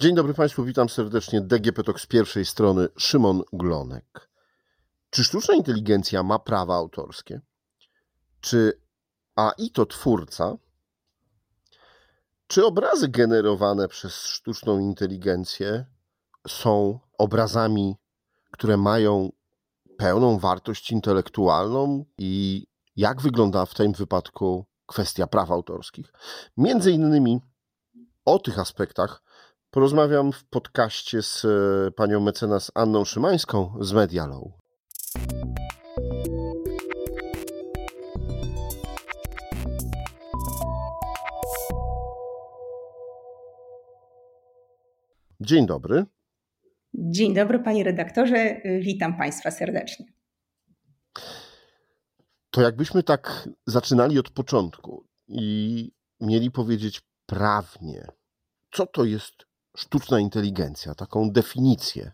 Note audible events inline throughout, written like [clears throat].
Dzień dobry Państwu, witam serdecznie. DGP Talk z pierwszej strony, Szymon Glonek. Czy sztuczna inteligencja ma prawa autorskie? Czy AI to twórca? Czy obrazy generowane przez sztuczną inteligencję są obrazami, które mają pełną wartość intelektualną i jak wygląda w tym wypadku kwestia praw autorskich? Między innymi o tych aspektach porozmawiam w podcaście z e, panią mecenas Anną Szymańską z Medialow. Dzień dobry. Dzień dobry, panie redaktorze. Witam państwa serdecznie. To jakbyśmy tak zaczynali od początku i mieli powiedzieć prawnie, co to jest sztuczna inteligencja, taką definicję.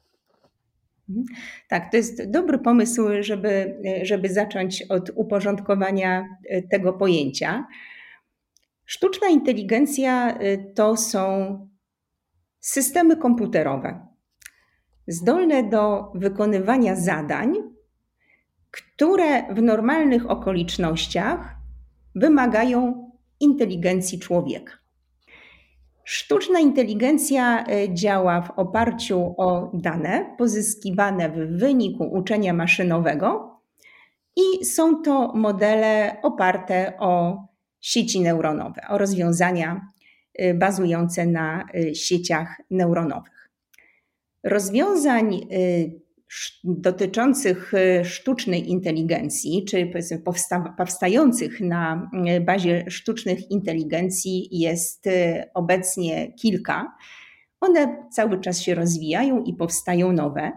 Mhm. Tak, to jest dobry pomysł, żeby, żeby zacząć od uporządkowania e, tego pojęcia. Sztuczna inteligencja e, to są systemy komputerowe zdolne do wykonywania zadań, które w normalnych okolicznościach wymagają inteligencji człowieka. Sztuczna inteligencja e, działa w oparciu o dane pozyskiwane w wyniku uczenia maszynowego i są to modele oparte o sieci neuronowe, o rozwiązania e, bazujące na e, sieciach neuronowych. Rozwiązań dotyczących e, sztucznej inteligencji, czy powstających na e, bazie sztucznych inteligencji jest e, obecnie kilka. One cały czas się rozwijają i powstają nowe.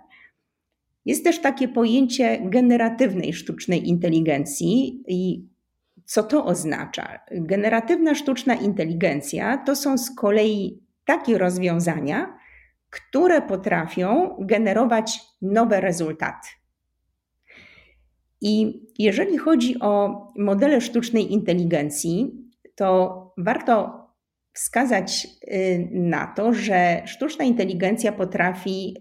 Jest też takie pojęcie generatywnej sztucznej inteligencji i co to oznacza? Generatywna sztuczna inteligencja to są z kolei takie rozwiązania, które potrafią generować nowe rezultaty. I jeżeli chodzi o modele sztucznej inteligencji, to warto wskazać y, na to, że sztuczna inteligencja potrafi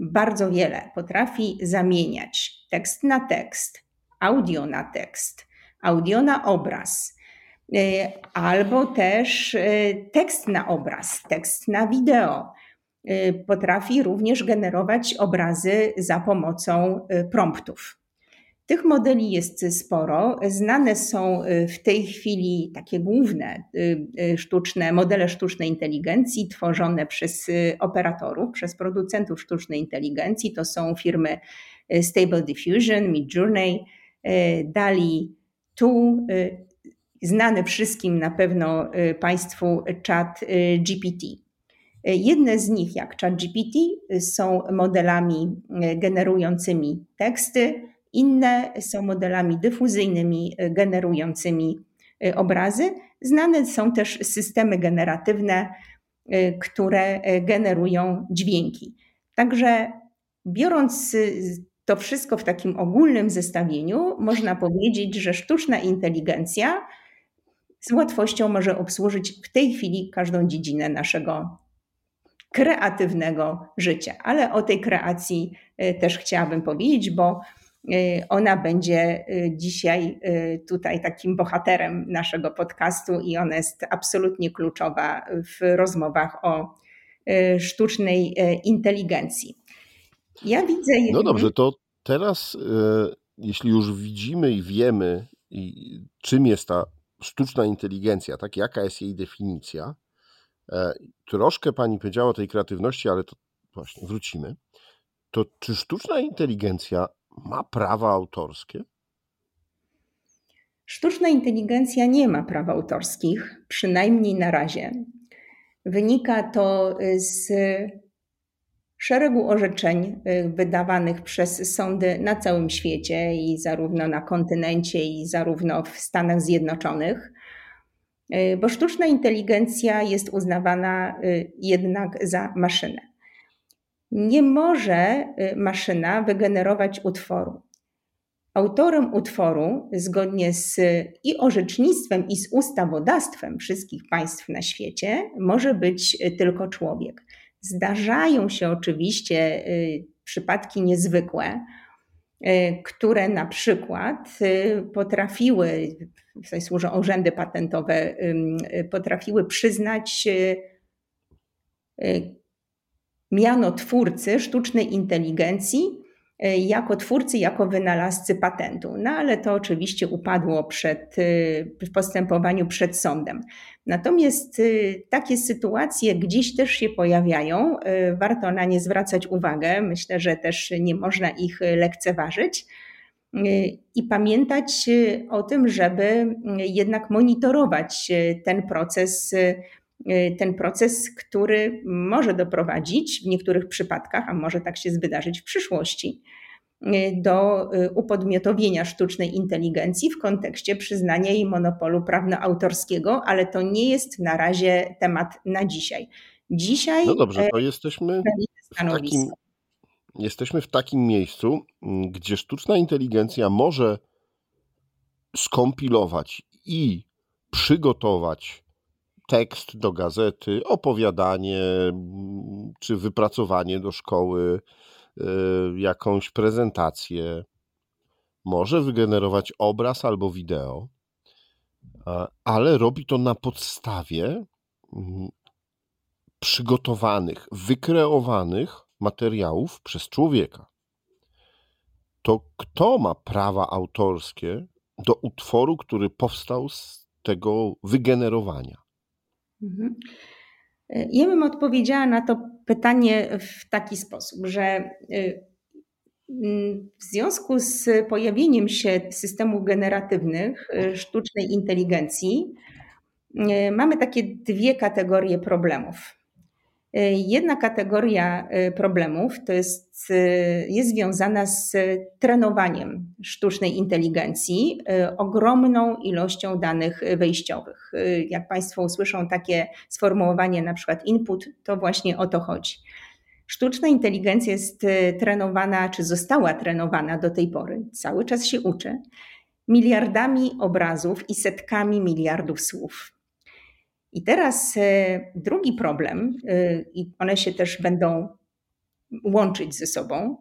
bardzo wiele. Potrafi zamieniać tekst na tekst, audio na tekst, audio na obraz, y, albo też y, tekst na obraz, tekst na wideo potrafi również generować obrazy za pomocą y, promptów. Tych modeli jest sporo. Znane są y, w tej chwili takie główne sztuczne modele sztucznej inteligencji tworzone przez operatorów, przez producentów sztucznej inteligencji. To są firmy Stable Diffusion, Midjourney, DALI 2, znany wszystkim na pewno Państwu chat GPT. Jedne z nich, jak ChatGPT, są modelami e, generującymi teksty, inne są modelami dyfuzyjnymi e, generującymi e, obrazy. Znane są też systemy generatywne, które generują dźwięki. Także biorąc to wszystko w takim ogólnym zestawieniu, można powiedzieć, że sztuczna inteligencja z łatwością może obsłużyć w tej chwili każdą dziedzinę naszego kreatywnego życia. Ale o tej kreacji e, też chciałabym powiedzieć, bo e, ona będzie e, dzisiaj tutaj takim bohaterem naszego podcastu i ona jest absolutnie kluczowa w rozmowach o sztucznej inteligencji. Ja widzę. No dobrze, to teraz, jeśli już widzimy i wiemy, czym jest ta sztuczna inteligencja, tak, jaka jest jej definicja, troszkę pani powiedziała o tej kreatywności, ale to właśnie wrócimy. To czy sztuczna inteligencja ma prawa autorskie? Sztuczna inteligencja nie ma praw autorskich, przynajmniej na razie. Wynika to z szeregu orzeczeń y, wydawanych przez sądy na całym świecie i zarówno na kontynencie, i zarówno w Stanach Zjednoczonych. Y, bo sztuczna inteligencja jest uznawana y, jednak za maszynę. Nie może y, maszyna wygenerować utworu. Autorem utworu, zgodnie z i orzecznictwem, i z ustawodawstwem wszystkich państw na świecie, może być tylko człowiek. Zdarzają się oczywiście przypadki niezwykłe, które na przykład y, potrafiły, tutaj służą urzędy patentowe, potrafiły przyznać miano twórcy sztucznej inteligencji E, jako twórcy, jako wynalazcy patentu. No ale to oczywiście upadło przed, e, w postępowaniu przed sądem. Natomiast e, takie sytuacje gdzieś też się pojawiają, warto na nie zwracać uwagę. Myślę, że też nie można ich lekceważyć. I pamiętać o tym, żeby jednak monitorować ten proces ten proces, który może doprowadzić w niektórych przypadkach, a może tak się wydarzyć w przyszłości, y, do y, upodmiotowienia sztucznej inteligencji w kontekście przyznania jej monopolu prawno-autorskiego, ale to nie jest na razie temat na dzisiaj. Dzisiaj. No dobrze, to jesteśmy w takim, jesteśmy w takim miejscu, gdzie sztuczna inteligencja może skompilować i przygotować tekst do gazety, opowiadanie czy wypracowanie do szkoły, e, jakąś prezentację. Może wygenerować obraz albo wideo, ale robi to na podstawie przygotowanych, wykreowanych materiałów przez człowieka. To kto ma prawa autorskie do utworu, który powstał z tego wygenerowania? Mhm. Ja bym odpowiedziała na to pytanie w taki sposób, że mm, w związku z pojawieniem się systemów generatywnych, y, sztucznej inteligencji, mamy takie dwie kategorie problemów. Jedna kategoria y, problemów to jest, y, jest związana z trenowaniem sztucznej inteligencji y, ogromną ilością danych wejściowych. Jak Państwo usłyszą takie sformułowanie, na przykład input, to właśnie o to chodzi. Sztuczna inteligencja jest trenowana, czy została trenowana do tej pory, cały czas się uczy, miliardami obrazów i setkami miliardów słów. I teraz e, drugi problem, e, i one się też będą łączyć ze sobą,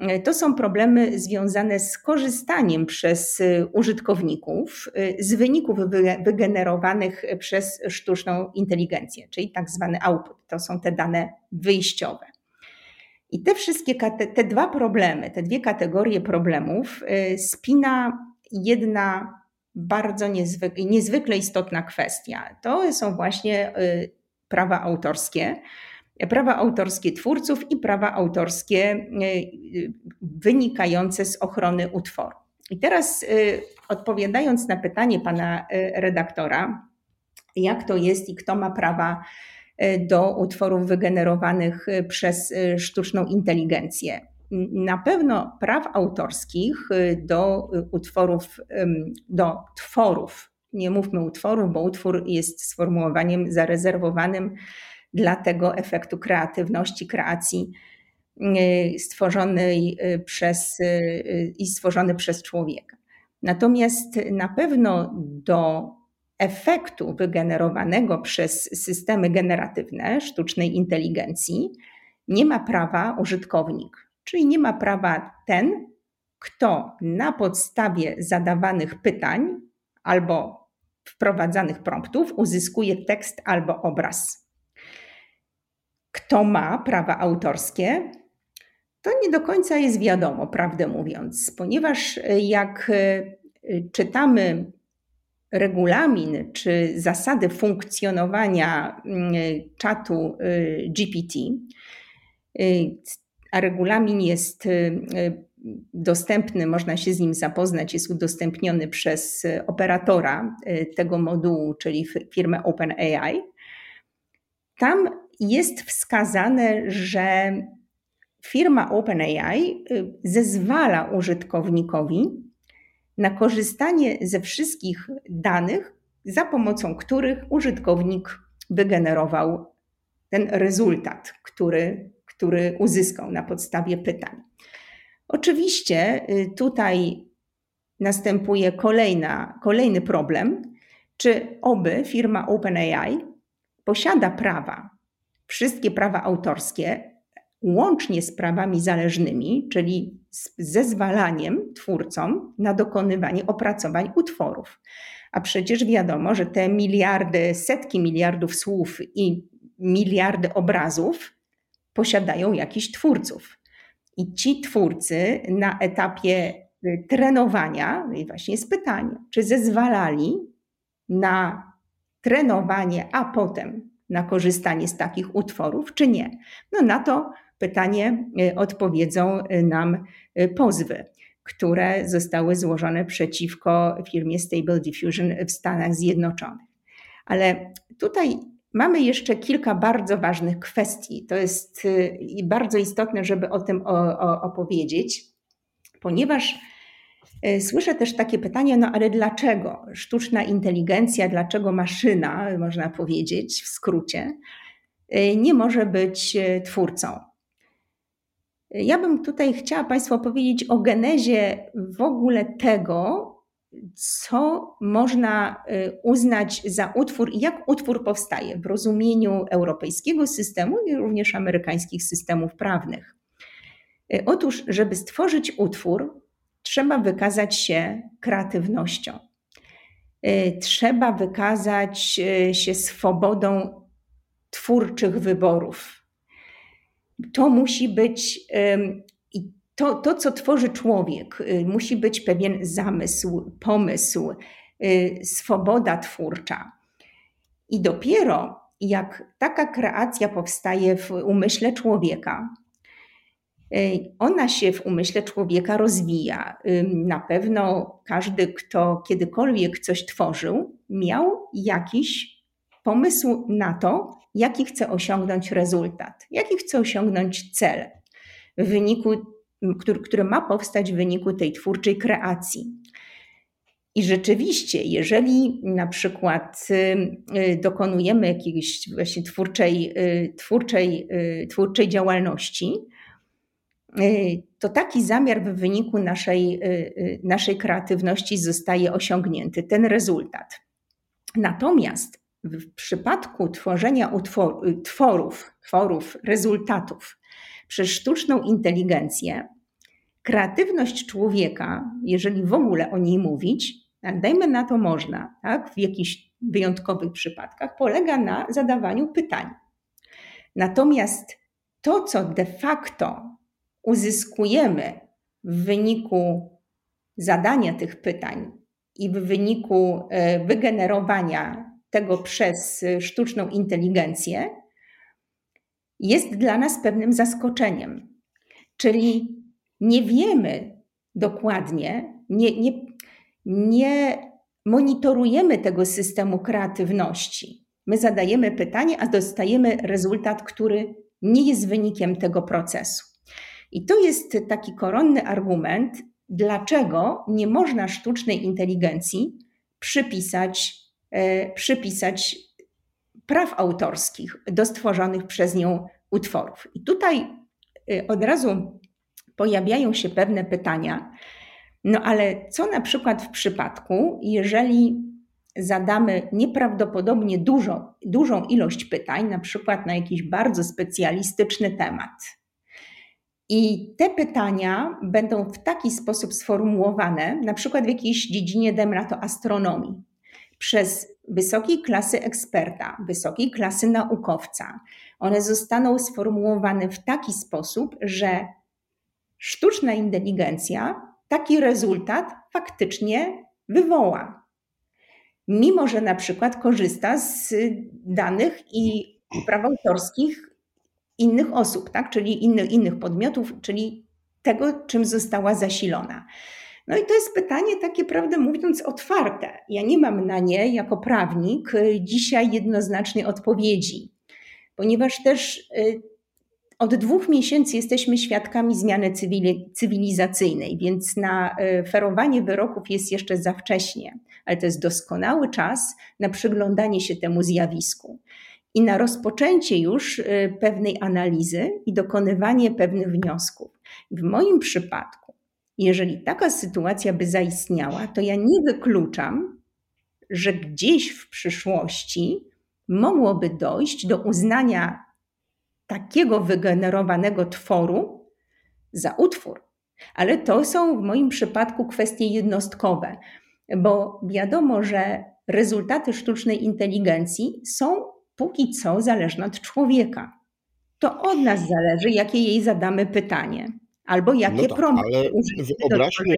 e, to są problemy związane z korzystaniem przez użytkowników z wyników wygenerowanych przez sztuczną inteligencję, czyli tak zwany output. To są te dane wyjściowe. I te wszystkie, te dwa problemy, te dwie kategorie problemów spina jedna bardzo niezwykle, niezwykle istotna kwestia. To są właśnie y, prawa autorskie. Prawa autorskie twórców i prawa autorskie y, y, wynikające z ochrony utworu. I teraz odpowiadając na pytanie pana redaktora, jak to jest i kto ma prawa do utworów wygenerowanych przez sztuczną inteligencję na pewno praw autorskich y, do utworów, do tworów, nie mówmy utworów, bo utwór jest sformułowaniem zarezerwowanym dla tego efektu kreatywności, kreacji y, stworzonej y, przez i stworzony przez człowieka. Natomiast na pewno do efektu wygenerowanego przez systemy generatywne sztucznej inteligencji nie ma prawa użytkownik. Czyli nie ma prawa ten, kto na podstawie zadawanych pytań albo wprowadzanych promptów uzyskuje tekst albo obraz. Kto ma prawa autorskie? To nie do końca jest wiadomo, prawdę mówiąc, ponieważ jak y, czytamy regulamin czy zasady funkcjonowania y, czatu y, GPT, a regulamin jest y, y, dostępny, można się z nim zapoznać, jest udostępniony przez operatora y, tego modułu, czyli firmę OpenAI. Tam jest wskazane, że firma OpenAI zezwala użytkownikowi na korzystanie ze wszystkich danych, za pomocą których użytkownik wygenerował ten rezultat, który który uzyskał na podstawie pytań. Oczywiście y, tutaj następuje kolejna, kolejny problem, czy oby firma OpenAI posiada prawa, wszystkie prawa autorskie, łącznie z prawami zależnymi, czyli z zezwalaniem twórcom na dokonywanie opracowań utworów. A przecież wiadomo, że te miliardy, setki miliardów słów i miliardy obrazów posiadają jakiś twórców. I ci twórcy na etapie y, trenowania, no i właśnie jest pytanie, czy zezwalali na trenowanie, a potem na korzystanie z takich utworów, czy nie? No na to pytanie y, odpowiedzą y, nam pozwy, które zostały złożone przeciwko firmie Stable Diffusion w Stanach Zjednoczonych. Ale tutaj Mamy jeszcze kilka bardzo ważnych kwestii. To jest y, bardzo istotne, żeby o tym opowiedzieć, ponieważ y, słyszę też takie pytanie, no ale dlaczego sztuczna inteligencja, dlaczego maszyna, można powiedzieć w skrócie, y, nie może być twórcą? Ja bym tutaj chciała Państwu opowiedzieć o genezie w ogóle tego, co można y, uznać za utwór i jak utwór powstaje w rozumieniu europejskiego systemu i również amerykańskich systemów prawnych. Y, otóż, żeby stworzyć utwór, trzeba wykazać się kreatywnością. Y, trzeba wykazać się swobodą twórczych wyborów. To musi być to, to, co tworzy człowiek, y, musi być pewien zamysł, pomysł, y, swoboda twórcza. I dopiero jak taka kreacja powstaje w umyśle człowieka, y, ona się w umyśle człowieka rozwija. Na pewno każdy, kto kiedykolwiek coś tworzył, miał jakiś pomysł na to, jaki chce osiągnąć rezultat, jaki chce osiągnąć cel w wyniku który, który ma powstać w wyniku tej twórczej kreacji. I rzeczywiście, jeżeli na przykład y, y, dokonujemy jakiejś właśnie twórczej, y, twórczej, twórczej działalności, to taki zamiar w wyniku naszej, naszej kreatywności zostaje osiągnięty, ten rezultat. Natomiast w przypadku tworzenia utwor, tworów, tworów, rezultatów przez sztuczną inteligencję, kreatywność człowieka, jeżeli w ogóle o niej mówić, tak, dajmy na to można, tak, w jakichś wyjątkowych przypadkach, polega na zadawaniu pytań. Natomiast to, co de facto uzyskujemy w wyniku zadania tych pytań i w wyniku e, wygenerowania tego przez sztuczną inteligencję, jest dla nas pewnym zaskoczeniem. Czyli nie wiemy dokładnie, nie, nie, nie monitorujemy tego systemu kreatywności. My zadajemy pytanie, a dostajemy rezultat, który nie jest wynikiem tego procesu. I to jest taki koronny argument, dlaczego nie można sztucznej inteligencji przypisać, e, przypisać praw autorskich do stworzonych przez nią utworów. I tutaj e, od razu pojawiają się pewne pytania. No ale co na przykład w przypadku, jeżeli zadamy nieprawdopodobnie dużo, dużą ilość pytań, na przykład na jakiś bardzo specjalistyczny temat. I te pytania będą w taki sposób sformułowane, na przykład w jakiejś dziedzinie, dajmy to astronomii, przez wysokiej klasy eksperta, wysokiej klasy naukowca. One zostaną sformułowane w taki sposób, że sztuczna inteligencja taki rezultat faktycznie wywoła. Mimo, że na przykład korzysta z danych i praw autorskich innych osób, tak? czyli innych, innych podmiotów, czyli tego, czym została zasilona. No i to jest pytanie takie, prawdę mówiąc, otwarte. Ja nie mam na nie jako prawnik dzisiaj jednoznacznej odpowiedzi, ponieważ też y, od dwóch miesięcy jesteśmy świadkami zmiany cywilizacyjnej, więc na e, ferowanie wyroków jest jeszcze za wcześnie, ale to jest doskonały czas na przyglądanie się temu zjawisku i na rozpoczęcie już e, pewnej analizy i dokonywanie pewnych wniosków. W moim przypadku Jeżeli taka sytuacja by zaistniała, to ja nie wykluczam, że gdzieś w przyszłości mogłoby dojść do uznania takiego wygenerowanego tworu za utwór. Ale to są w moim przypadku kwestie jednostkowe, bo wiadomo, że rezultaty sztucznej inteligencji są póki co zależne od człowieka. To od nas zależy, jakie jej zadamy pytanie, albo jakie no tak, prompty ale wyobraźmy,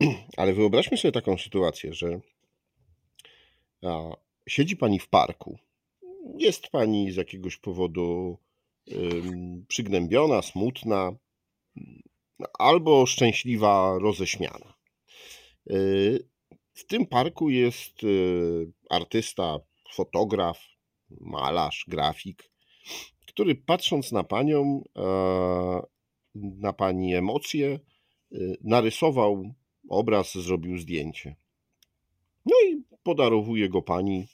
[clears throat] ale wyobraźmy sobie taką sytuację, że siedzi pani w parku, jest pani z jakiegoś powodu przygnębiona, smutna, albo szczęśliwa, roześmiana. Y, w tym parku jest y, artysta, fotograf, malarz, grafik, który patrząc na panią, e, na pani emocje, y, narysował obraz, zrobił zdjęcie. No i podarowuje go pani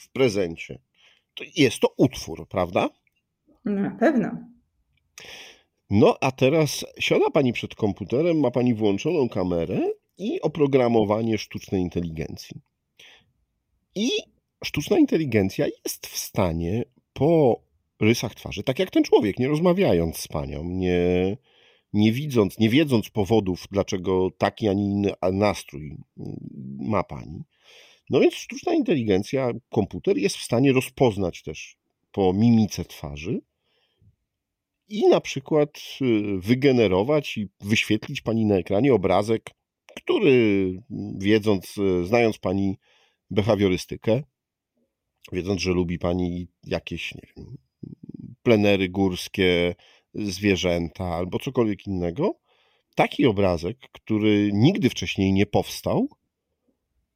w prezencie. Jest to utwór, prawda? No, na pewno. No a teraz siada pani przed komputerem, ma pani włączoną kamerę i oprogramowanie sztucznej inteligencji. I sztuczna inteligencja jest w stanie po rysach twarzy, tak jak ten człowiek, nie rozmawiając z panią, nie, nie widząc, nie wiedząc powodów, dlaczego taki, a nie inny nastrój ma pani. No więc sztuczna inteligencja, komputer jest w stanie rozpoznać też po mimice twarzy i na przykład y, wygenerować i wyświetlić pani na ekranie obrazek, który wiedząc, y, znając pani behawiorystykę, wiedząc, że lubi pani jakieś, nie wiem, plenery górskie, zwierzęta albo cokolwiek innego, taki obrazek, który nigdy wcześniej nie powstał,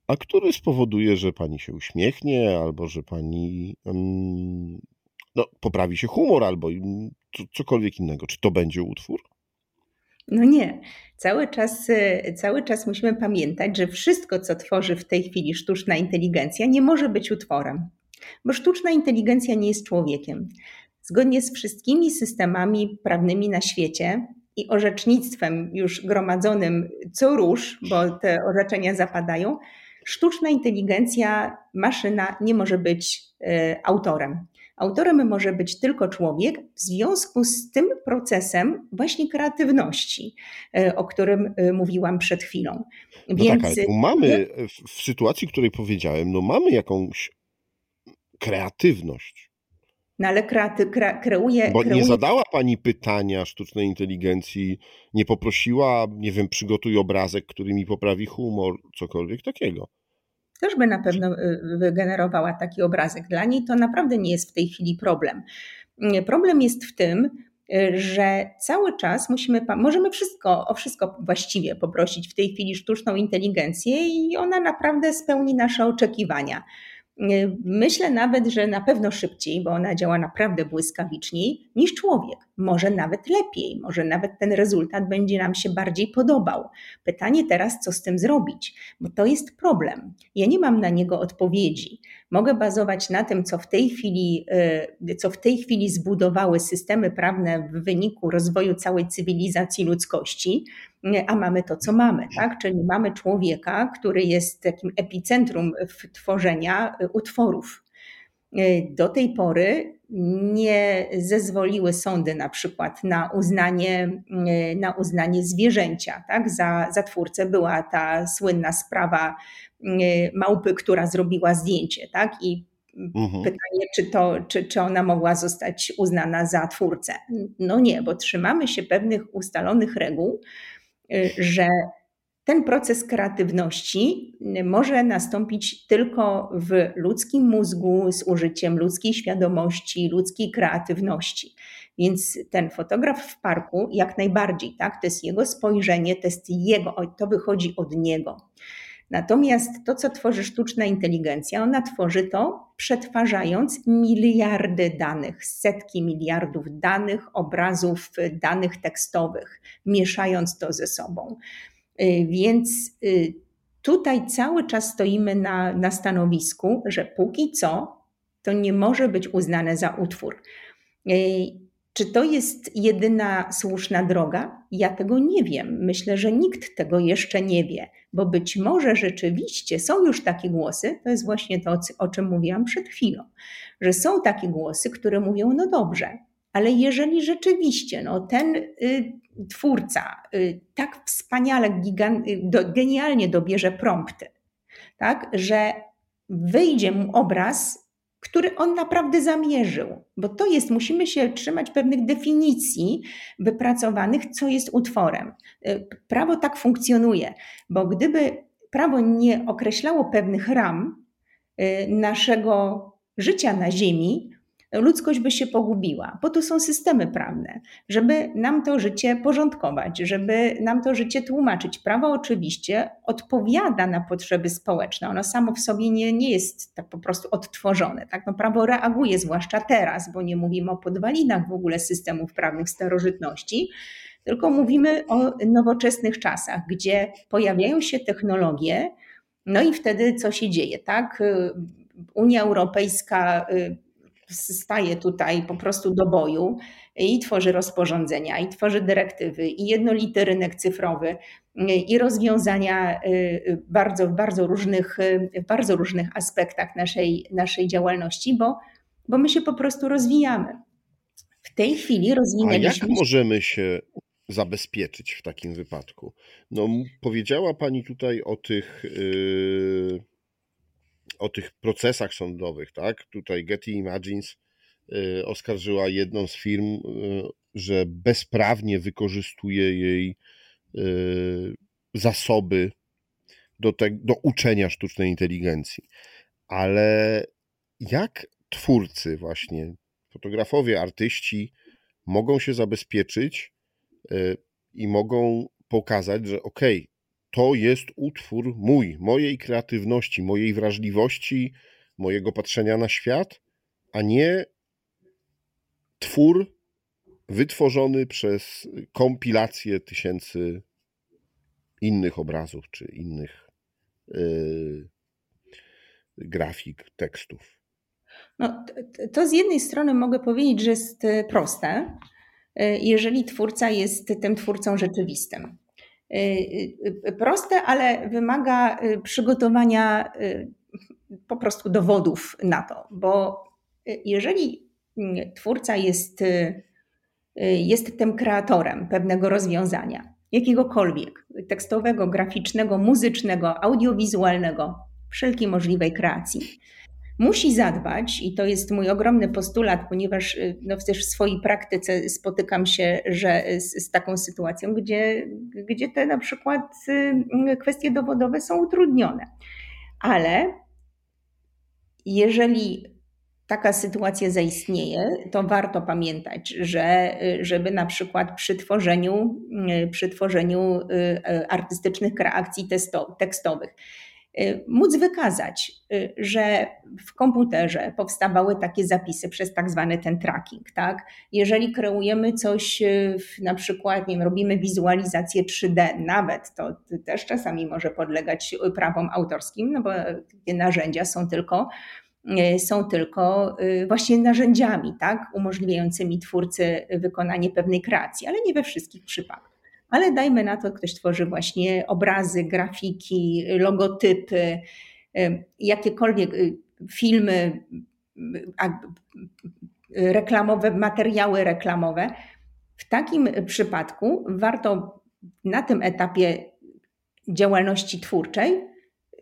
a który spowoduje, że pani się uśmiechnie, albo że pani no, poprawi się humor, albo cokolwiek innego. Czy to będzie utwór? No nie. Cały czas, cały czas musimy pamiętać, że wszystko, co tworzy w tej chwili sztuczna inteligencja, nie może być utworem, bo sztuczna inteligencja nie jest człowiekiem. Zgodnie z wszystkimi systemami prawnymi na świecie i orzecznictwem już gromadzonym co róż, bo te orzeczenia zapadają, sztuczna inteligencja, maszyna nie może być e, autorem. Autorem może być tylko człowiek w związku z tym procesem właśnie kreatywności, e, o którym e, mówiłam przed chwilą. No Więc tak, mamy w sytuacji, której powiedziałem, no mamy jakąś kreatywność. No ale kreaty, kre, kreuje. Bo kreuje... nie zadała pani pytania sztucznej inteligencji, nie poprosiła, nie wiem, przygotuj obrazek, który mi poprawi humor, cokolwiek takiego. Też by na pewno y, wygenerowała taki obrazek. Dla niej to naprawdę nie jest w tej chwili problem. Problem jest w tym, y, że cały czas musimy, możemy wszystko, o wszystko właściwie poprosić w tej chwili sztuczną inteligencję i ona naprawdę spełni nasze oczekiwania. Myślę nawet, że na pewno szybciej, bo ona działa naprawdę błyskawiczniej niż człowiek. Może nawet lepiej, może nawet ten rezultat będzie nam się bardziej podobał. Pytanie teraz, co z tym zrobić, bo to jest problem. Ja nie mam na niego odpowiedzi. Mogę bazować na tym, co w tej chwili, y, co w tej chwili zbudowały systemy prawne w wyniku rozwoju całej cywilizacji ludzkości a mamy to, co mamy, tak? Czyli mamy człowieka, który jest takim epicentrum tworzenia y, utworów. Y, do tej pory nie zezwoliły sądy na przykład na uznanie, na uznanie zwierzęcia. Tak? Za, za twórcę była ta słynna sprawa małpy, która zrobiła zdjęcie. Tak? I mhm. pytanie, czy, to, czy, czy ona mogła zostać uznana za twórcę. No nie, bo trzymamy się pewnych ustalonych reguł, Y, że ten proces kreatywności może nastąpić tylko w ludzkim mózgu z użyciem ludzkiej świadomości, ludzkiej kreatywności. Więc ten fotograf w parku jak najbardziej, tak, to jest jego spojrzenie, to jest jego, to wychodzi od niego. Natomiast to, co tworzy sztuczna inteligencja, ona tworzy to przetwarzając miliardy danych, setki miliardów danych, obrazów, danych tekstowych, mieszając to ze sobą. Y, więc y, tutaj cały czas stoimy na, na stanowisku, że póki co to nie może być uznane za utwór. Y, Czy to jest jedyna słuszna droga? Ja tego nie wiem. Myślę, że nikt tego jeszcze nie wie, bo być może rzeczywiście są już takie głosy, to jest właśnie to, o czym mówiłam przed chwilą, że są takie głosy, które mówią: No dobrze, ale jeżeli rzeczywiście no, ten y, twórca y, tak wspaniale, gigan, y, do, genialnie dobierze prompty, tak, że wyjdzie mu obraz, który on naprawdę zamierzył, bo to jest, musimy się trzymać pewnych definicji wypracowanych, co jest utworem. Y, prawo tak funkcjonuje, bo gdyby prawo nie określało pewnych ram y, naszego życia na Ziemi, ludzkość by się pogubiła, bo tu są systemy prawne, żeby nam to życie porządkować, żeby nam to życie tłumaczyć. Prawo oczywiście odpowiada na potrzeby społeczne, ono samo w sobie nie, nie jest tak po prostu odtworzone. Tak? No, prawo reaguje, zwłaszcza teraz, bo nie mówimy o podwalinach w ogóle systemów prawnych starożytności, tylko mówimy o nowoczesnych czasach, gdzie pojawiają się technologie, no i wtedy co się dzieje, tak? Unia Europejska y, staje tutaj po prostu do boju i tworzy rozporządzenia, i tworzy dyrektywy, i jednolity rynek cyfrowy, i rozwiązania y, bardzo, w bardzo różnych, w bardzo różnych aspektach naszej, naszej działalności, bo, bo my się po prostu rozwijamy. W tej chwili rozwinęliśmy. A jak możemy się zabezpieczyć w takim wypadku? No, powiedziała Pani tutaj o tych. Yy o tych procesach sądowych, tak? Tutaj Getty Imagines y, oskarżyła jedną z firm, y, że bezprawnie wykorzystuje jej y, zasoby do, te, do uczenia sztucznej inteligencji. Ale jak twórcy, właśnie fotografowie, artyści mogą się zabezpieczyć i mogą pokazać, że okej, okay, to jest utwór mój, mojej kreatywności, mojej wrażliwości, mojego patrzenia na świat, a nie twór wytworzony przez kompilację tysięcy innych obrazów czy innych yy, grafik, tekstów. No, to z jednej strony mogę powiedzieć, że jest e, proste, e, jeżeli twórca jest tym twórcą rzeczywistym. Y, y, proste, ale wymaga y, przygotowania po prostu dowodów na to, bo jeżeli mm, twórca jest, jest tym kreatorem pewnego rozwiązania, jakiegokolwiek tekstowego, graficznego, muzycznego, audiowizualnego, wszelkiej możliwej kreacji, musi zadbać, i to jest mój ogromny postulat, ponieważ y, no, też w swojej praktyce spotykam się że z, z taką sytuacją, gdzie, gdzie te na przykład y, kwestie dowodowe są utrudnione. Ale jeżeli taka sytuacja zaistnieje, to warto pamiętać, że żeby na przykład przy tworzeniu, y, przy tworzeniu artystycznych kreacji tekstowych Y, móc wykazać, y, że w komputerze powstawały takie zapisy przez tak zwany ten tracking, tak? Jeżeli kreujemy coś, y, na przykład, nie wiem, robimy wizualizację 3D, nawet to też czasami może podlegać prawom autorskim, no bo te narzędzia są tylko są tylko właśnie narzędziami, tak, umożliwiającymi twórcy wykonanie pewnej kreacji, ale nie we wszystkich przypadkach ale dajmy na to, ktoś tworzy właśnie obrazy, grafiki, logotypy, jakiekolwiek y, filmy reklamowe, materiały reklamowe. W takim przypadku warto na tym etapie działalności twórczej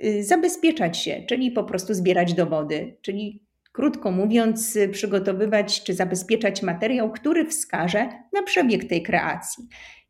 y, zabezpieczać się, czyli po prostu zbierać dowody, czyli krótko mówiąc, przygotowywać czy zabezpieczać materiał, który wskaże na przebieg tej kreacji.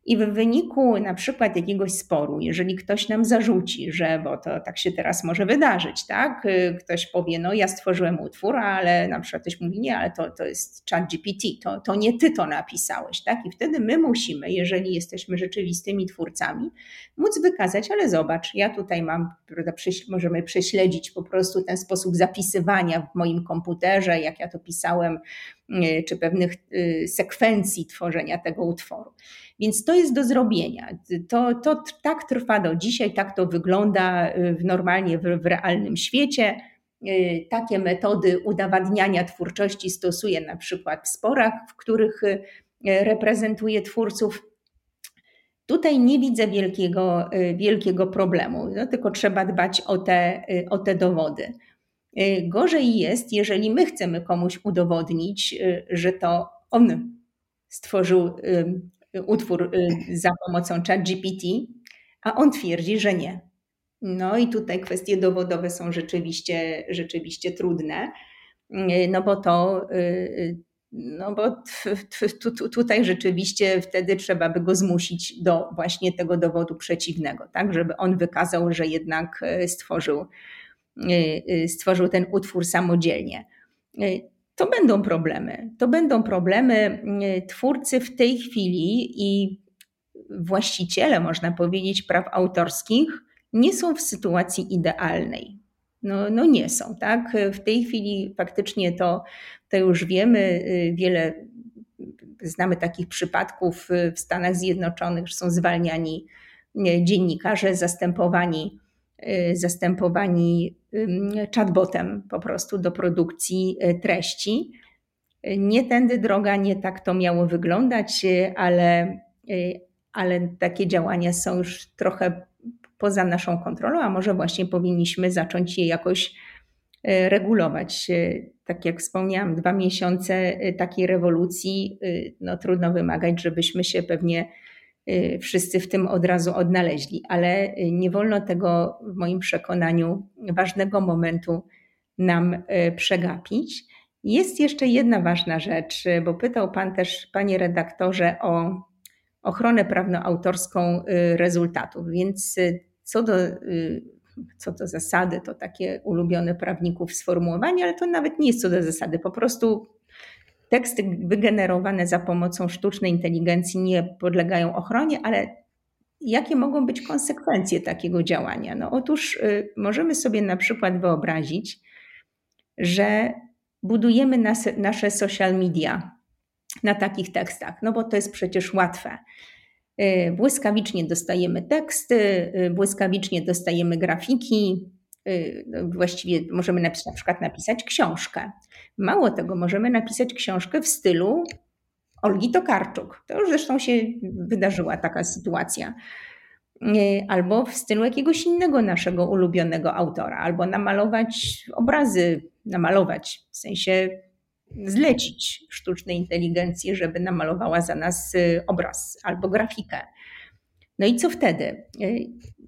I w wyniku na przykład jakiegoś sporu, jeżeli ktoś nam zarzuci, że, bo to tak się teraz może wydarzyć, tak? Ktoś powie, no ja stworzyłem utwór, ale na przykład ktoś mówi, nie, ale to, to jest chat GPT, to, to nie ty to napisałeś, tak? I wtedy my musimy, jeżeli jesteśmy rzeczywistymi twórcami, móc wykazać, ale zobacz, ja tutaj mam, prawda, możemy prześledzić po prostu ten sposób zapisywania w moim komputerze, jak ja to pisałem, y, czy pewnych y, sekwencji tworzenia tego utworu. Więc to jest do zrobienia. To, to tak trwa do dzisiaj, tak to wygląda y, w, normalnie w, w realnym świecie. takie metody udowadniania twórczości stosuje na przykład w sporach, w których reprezentuje twórców. Tutaj nie widzę wielkiego, wielkiego problemu, no, tylko trzeba dbać o te, o te dowody. Gorzej jest, jeżeli my chcemy komuś udowodnić, że to on stworzył utwór za pomocą ChatGPT, a on twierdzi, że nie. No i tutaj kwestie dowodowe są rzeczywiście, rzeczywiście trudne, no bo to, no bo tutaj rzeczywiście wtedy trzeba by go zmusić do właśnie tego dowodu przeciwnego, tak, żeby on wykazał, że jednak stworzył, stworzył ten utwór samodzielnie. To będą problemy. To będą problemy. Twórcy w tej chwili i właściciele, można powiedzieć, praw autorskich nie są w sytuacji idealnej. No, no nie są, tak? W tej chwili faktycznie to, to już wiemy, wiele znamy takich przypadków w Stanach Zjednoczonych, że są zwalniani dziennikarze, zastępowani, zastępowani chatbotem po prostu do produkcji treści. Nie tędy droga, nie tak to miało wyglądać, ale, ale takie działania są już trochę poza naszą kontrolą, a może właśnie powinniśmy zacząć je jakoś regulować. Tak jak wspomniałam, dwa miesiące takiej rewolucji, no trudno wymagać, żebyśmy się pewnie wszyscy w tym od razu odnaleźli, ale nie wolno tego w moim przekonaniu ważnego momentu nam przegapić. Jest jeszcze jedna ważna rzecz, bo pytał Pan też, Panie redaktorze, o ochronę prawnoautorską y, rezultatów. Więc y, co do, y, co do zasady, to takie ulubione prawników sformułowanie, ale to nawet nie jest co do zasady. Po prostu teksty wygenerowane za pomocą sztucznej inteligencji nie podlegają ochronie, ale jakie mogą być konsekwencje takiego działania? No otóż możemy sobie na przykład wyobrazić, że budujemy nasze social media na takich tekstach, no bo to jest przecież łatwe. Y, błyskawicznie dostajemy teksty, y, błyskawicznie dostajemy grafiki, y, no właściwie możemy napisać, na przykład napisać książkę. Mało tego, możemy napisać książkę w stylu Olgi Tokarczuk. To już zresztą się wydarzyła taka sytuacja. Albo w stylu jakiegoś innego naszego ulubionego autora, albo namalować obrazy, namalować w sensie zlecić sztucznej inteligencji, żeby namalowała za nas y, obraz albo grafikę. No i co wtedy? Y,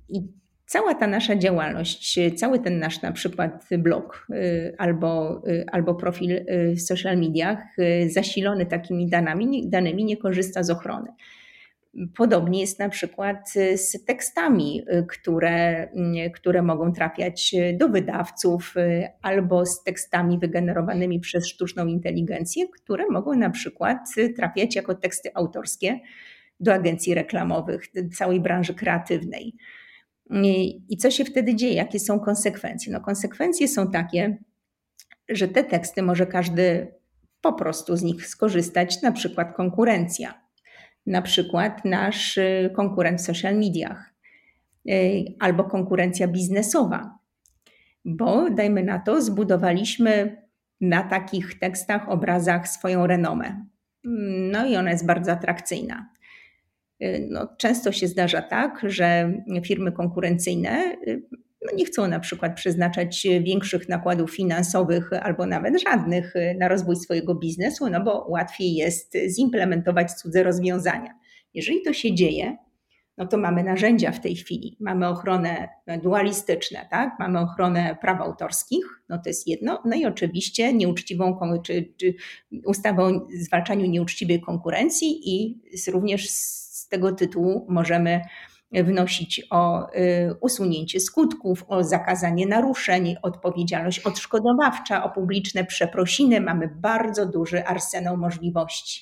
I cała ta nasza działalność, cały ten nasz na przykład blog y, albo, albo profil w social mediach zasilony takimi danymi, danymi nie korzysta z ochrony. Podobnie jest na przykład z tekstami, które, które mogą trafiać do wydawców, albo z tekstami wygenerowanymi przez sztuczną inteligencję, które mogą na przykład trafiać jako teksty autorskie do agencji reklamowych, całej branży kreatywnej. I co się wtedy dzieje? Jakie są konsekwencje? No, konsekwencje są takie, że te teksty może każdy po prostu z nich skorzystać, na przykład konkurencja na przykład nasz y, konkurent w social mediach y, albo konkurencja biznesowa, bo dajmy na to, zbudowaliśmy na takich tekstach, obrazach swoją renomę. No i ona jest bardzo atrakcyjna. Y, no, często się zdarza tak, że firmy konkurencyjne no nie chcą na przykład przeznaczać większych nakładów finansowych albo nawet żadnych na rozwój swojego biznesu, no bo łatwiej jest zimplementować cudze rozwiązania. Jeżeli to się dzieje, no to mamy narzędzia w tej chwili. Mamy ochronę dualistyczne, tak? mamy ochronę praw autorskich, no to jest jedno, no i oczywiście nieuczciwą, czy, czy ustawę o zwalczaniu nieuczciwej konkurencji i również z tego tytułu możemy wnosić o y, usunięcie skutków, o zakazanie naruszeń, odpowiedzialność odszkodowawcza, o publiczne przeprosiny. Mamy bardzo duży arsenał możliwości.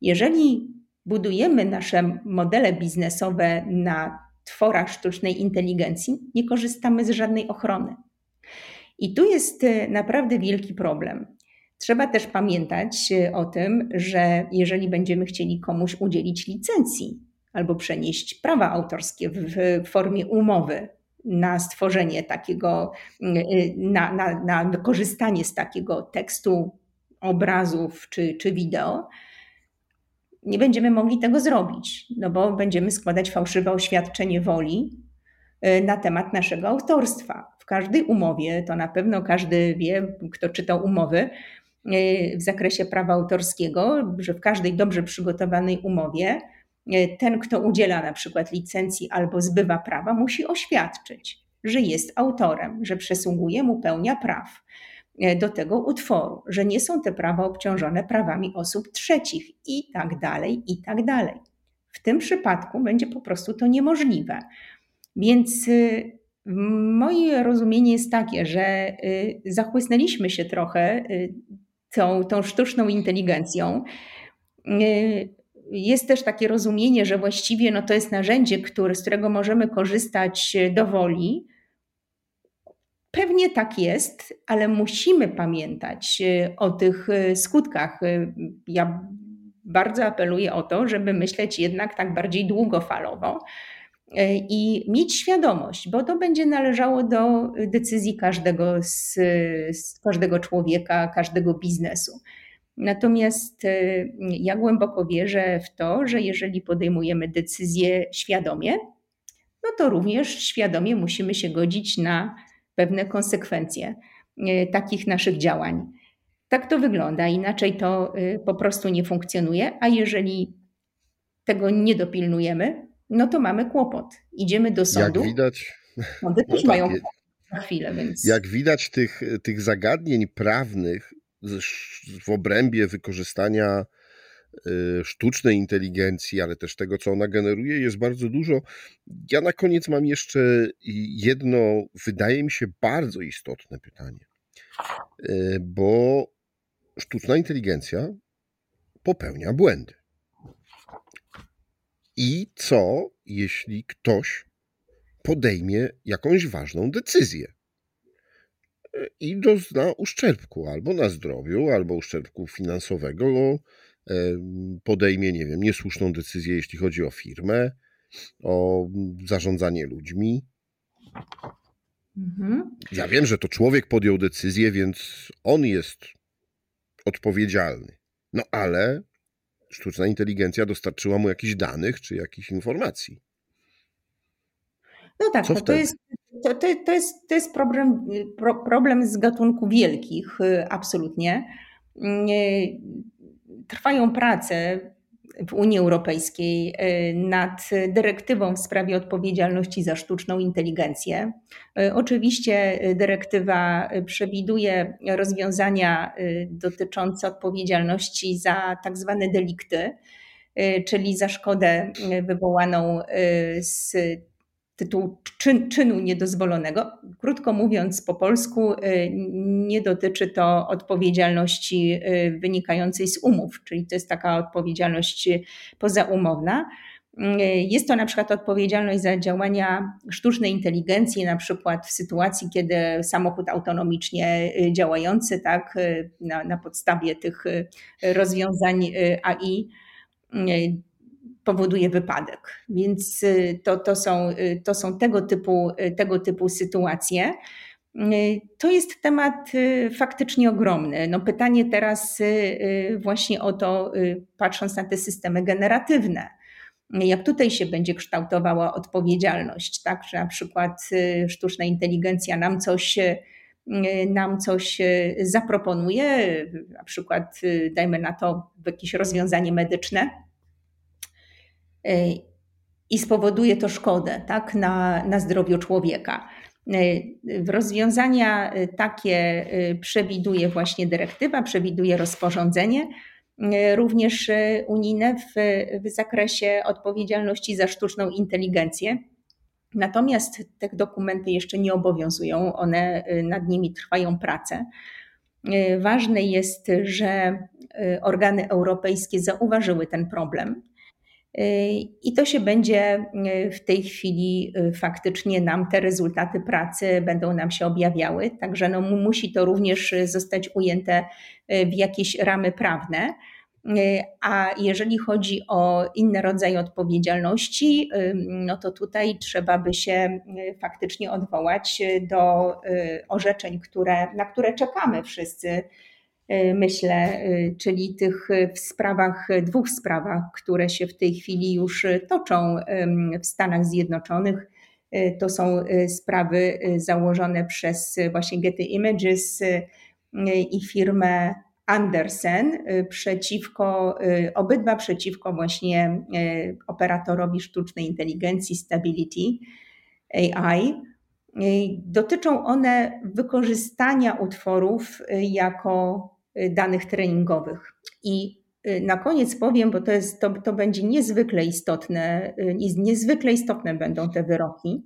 Jeżeli budujemy nasze modele biznesowe na tworach sztucznej inteligencji, nie korzystamy z żadnej ochrony. I tu jest y, naprawdę wielki problem. Trzeba też pamiętać y, o tym, że jeżeli będziemy chcieli komuś udzielić licencji, albo przenieść prawa autorskie w, formie umowy na stworzenie takiego, na, na, na korzystanie z takiego tekstu, obrazów czy, czy wideo, nie będziemy mogli tego zrobić, no bo będziemy składać fałszywe oświadczenie woli y, na temat naszego autorstwa. W każdej umowie, to na pewno każdy wie, kto czytał umowy y, w zakresie prawa autorskiego, że w każdej dobrze przygotowanej umowie y, ten, kto udziela na przykład licencji albo zbywa prawa, musi oświadczyć, że jest autorem, że przysługuje mu pełnia praw. E, do tego utworu, że nie są te prawa obciążone prawami osób trzecich i tak dalej, i tak dalej. W tym przypadku będzie po prostu to niemożliwe. Więc y, moje rozumienie jest takie, że y, zachłysnęliśmy się trochę y, tą, tą sztuczną inteligencją. Jest też takie rozumienie, że właściwie no to jest narzędzie, które, z którego możemy korzystać do woli, Pewnie tak jest, ale musimy pamiętać e, o tych skutkach. Ja bardzo apeluję o to, żeby myśleć jednak tak bardziej długofalowo i mieć świadomość, bo to będzie należało do decyzji każdego, z, z każdego człowieka, każdego biznesu. Natomiast ja głęboko wierzę w to, że jeżeli podejmujemy decyzję świadomie, no to również świadomie musimy się godzić na pewne konsekwencje e, takich naszych działań. Tak to wygląda, inaczej to e, po prostu nie funkcjonuje, a jeżeli tego nie dopilnujemy, no to mamy kłopot. Idziemy do sądu. Jak widać, sądy też no mają tak, na chwilę. Więc... Jak widać tych, tych zagadnień prawnych w obrębie wykorzystania Y, sztucznej inteligencji, ale też tego, co ona generuje, jest bardzo dużo. Ja na koniec mam jeszcze jedno, wydaje mi się, bardzo istotne pytanie, y, bo sztuczna inteligencja popełnia błędy. I co, jeśli ktoś podejmie jakąś ważną decyzję? I dozna uszczerbku albo na zdrowiu, albo uszczerbku finansowego, podejmie, nie wiem, niesłuszną decyzję, jeśli chodzi o firmę, o zarządzanie ludźmi. Mhm. Ja wiem, że to człowiek podjął decyzję, więc on jest odpowiedzialny. No ale sztuczna inteligencja dostarczyła mu jakichś danych czy jakichś informacji. No tak, to, to, jest, to, to, jest, to jest problem, problem z gatunku wielkich, y, absolutnie trwają prace w Unii Europejskiej e, nad dyrektywą w sprawie odpowiedzialności za sztuczną inteligencję. E, oczywiście dyrektywa przewiduje rozwiązania dotyczące odpowiedzialności za tak zwane delikty, czyli za szkodę wywołaną z tytułu czyn, czynu niedozwolonego. Krótko mówiąc, po polsku y, nie dotyczy to odpowiedzialności y, wynikającej z umów, czyli to jest taka odpowiedzialność pozaumowna. Y, jest to na przykład odpowiedzialność za działania sztucznej inteligencji, na przykład w sytuacji, kiedy samochód autonomicznie działający, tak, na, na podstawie tych rozwiązań AI powoduje wypadek. Więc y, to, to, są, y, to są tego typu, y, tego typu sytuacje. To jest temat faktycznie ogromny. No pytanie teraz właśnie o to, patrząc na te systemy generatywne, jak tutaj się będzie kształtowała odpowiedzialność, tak, że na przykład sztuczna inteligencja nam coś, nam coś zaproponuje, na przykład dajmy na to jakieś rozwiązanie medyczne, i spowoduje to szkodę tak, na, na zdrowiu człowieka. W rozwiązania takie przewiduje właśnie dyrektywa, przewiduje rozporządzenie, również unijne w, w zakresie odpowiedzialności za sztuczną inteligencję. Natomiast te dokumenty jeszcze nie obowiązują, one nad nimi trwają prace. Ważne jest, że organy europejskie zauważyły ten problem i to się będzie y, w tej chwili y, faktycznie nam te rezultaty pracy będą nam się objawiały, także no musi to również zostać ujęte y, w jakieś ramy prawne. A jeżeli chodzi o inne rodzaje odpowiedzialności, no to tutaj trzeba by się faktycznie odwołać do orzeczeń, które, na które czekamy wszyscy myślę, e, czyli tych w sprawach, dwóch sprawach, które się w tej chwili już toczą w Stanach Zjednoczonych. To są sprawy założone przez właśnie Getty Images i firmę Andersen przeciwko, obydwa przeciwko właśnie operatorowi sztucznej inteligencji Stability AI. Dotyczą one wykorzystania utworów jako Y, danych treningowych. I y, na koniec powiem, bo to, jest, to, to będzie niezwykle istotne, y, niezwykle istotne będą te wyroki.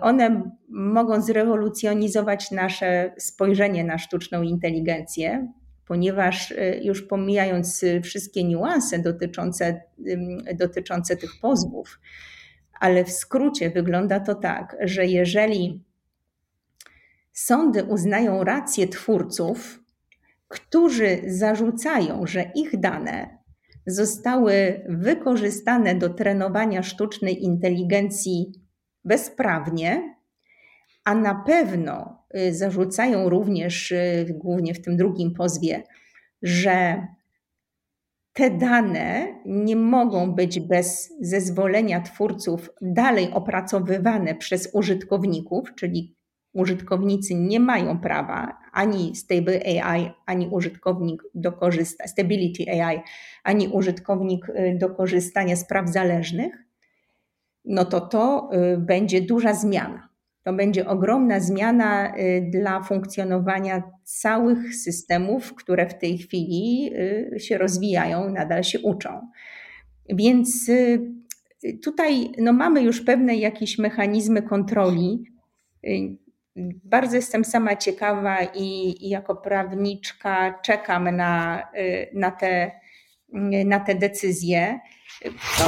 One mogą zrewolucjonizować nasze spojrzenie na sztuczną inteligencję, ponieważ już pomijając wszystkie niuanse dotyczące, dotyczące tych pozwów, ale w skrócie wygląda to tak, że jeżeli sądy uznają rację twórców, którzy zarzucają, że ich dane zostały wykorzystane do trenowania sztucznej inteligencji bezprawnie, a na pewno y, zarzucają również, y, głównie w tym drugim pozwie, że te dane nie mogą być bez zezwolenia twórców dalej opracowywane przez użytkowników, czyli użytkownicy nie mają prawa, ani Stable AI, ani użytkownik do korzystania, Stability AI, ani użytkownik y, do korzystania z praw zależnych, no to to y, będzie duża zmiana. To będzie ogromna zmiana y, dla funkcjonowania całych systemów, które w tej chwili się rozwijają, nadal się uczą. Więc tutaj no, mamy już pewne jakieś mechanizmy kontroli. Bardzo jestem sama ciekawa i, i jako prawniczka czekam na, y, na, te, na te decyzje.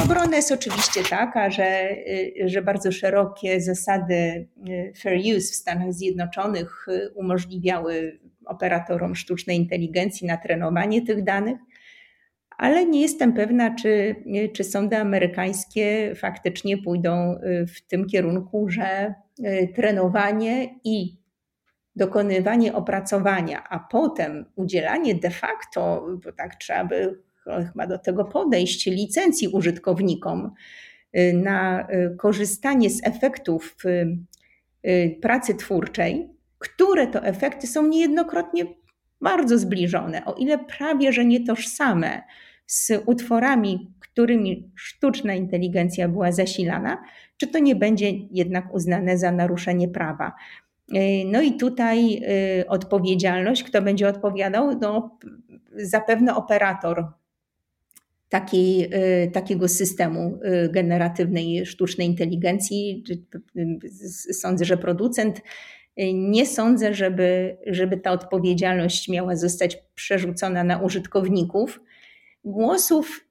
obrona jest oczywiście taka, że, y, że bardzo szerokie zasady y, fair use w Stanach Zjednoczonych umożliwiały operatorom sztucznej inteligencji na trenowanie tych danych, ale nie jestem pewna, czy, czy sądy amerykańskie faktycznie pójdą w tym kierunku, że trenowanie i dokonywanie opracowania, a potem udzielanie de facto, bo tak trzeba by chyba do tego podejść, licencji użytkownikom e, na e, korzystanie z efektów pracy twórczej, które to efekty są niejednokrotnie bardzo zbliżone, o ile prawie że nie tożsame z utworami, którymi sztuczna inteligencja była zasilana, czy to nie będzie jednak uznane za naruszenie prawa. E, no i tutaj e, odpowiedzialność, kto będzie odpowiadał? No, zapewne operator takiej, e, takiego systemu generatywnej sztucznej inteligencji. Sądzę, że producent. Nie sądzę, żeby, żeby ta odpowiedzialność miała zostać przerzucona na użytkowników. Głosów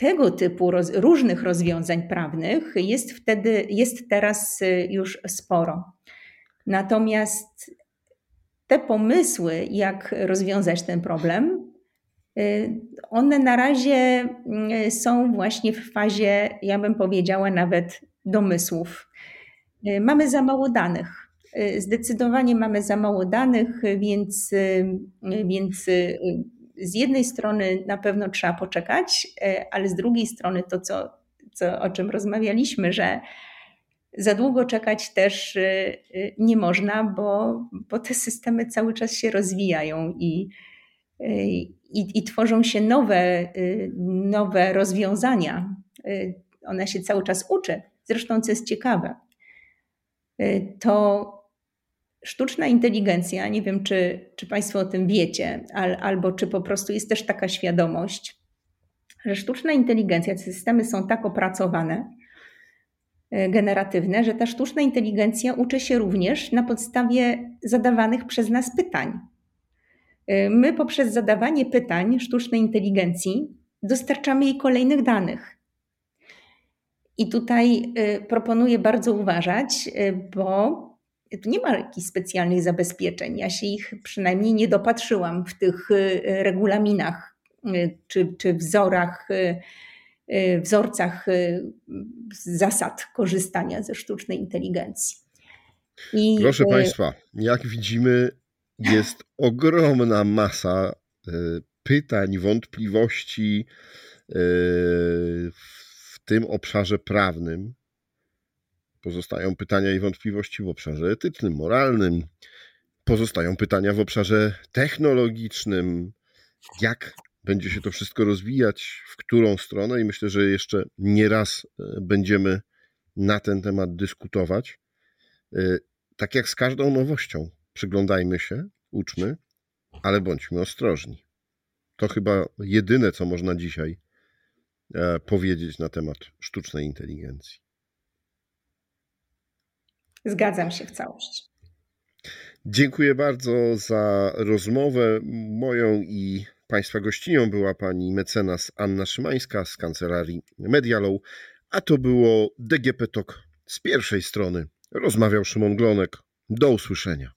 tego typu roz, różnych rozwiązań prawnych jest wtedy, jest teraz y, już sporo. Natomiast te pomysły, jak rozwiązać ten problem, y, one na razie y, są właśnie w fazie, ja bym powiedziała, nawet domysłów. Mamy za mało danych. Zdecydowanie mamy za mało danych, więc, więc z jednej strony na pewno trzeba poczekać, e, ale z drugiej strony to, co, co, o czym rozmawialiśmy, że za długo czekać też e, e, nie można, bo, bo te systemy cały czas się rozwijają i, i, i tworzą się nowe, nowe rozwiązania. Ona się cały czas uczy. Zresztą, co jest ciekawe, to Sztuczna inteligencja, nie wiem czy, czy Państwo o tym wiecie, al, albo czy po prostu jest też taka świadomość, że sztuczna inteligencja, te systemy są tak opracowane, e, generatywne, że ta sztuczna inteligencja uczy się również na podstawie zadawanych przez nas pytań. E, my poprzez zadawanie pytań sztucznej inteligencji dostarczamy jej kolejnych danych. I tutaj e, proponuję bardzo uważać, bo tu nie ma jakichś specjalnych zabezpieczeń. Ja się ich przynajmniej nie dopatrzyłam w tych y, regulaminach czy, czy wzorach, wzorcach zasad korzystania ze sztucznej inteligencji. I, Proszę Państwa, jak widzimy, jest ogromna masa pytań, wątpliwości w tym obszarze prawnym. Pozostają pytania i wątpliwości w obszarze etycznym, moralnym. Pozostają pytania w obszarze technologicznym. Jak będzie się to wszystko rozwijać, w którą stronę, i myślę, że jeszcze nie raz e, będziemy na ten temat dyskutować. E, tak jak z każdą nowością, przyglądajmy się, uczmy, ale bądźmy ostrożni. To chyba jedyne, co można dzisiaj e, powiedzieć na temat sztucznej inteligencji. Zgadzam się w całości. Dziękuję bardzo za rozmowę. Moją i Państwa gościnią była pani mecenas Anna Szymańska z kancelarii Medialą, a to było DGP Talk z pierwszej strony. Rozmawiał Szymon Glonek. Do usłyszenia.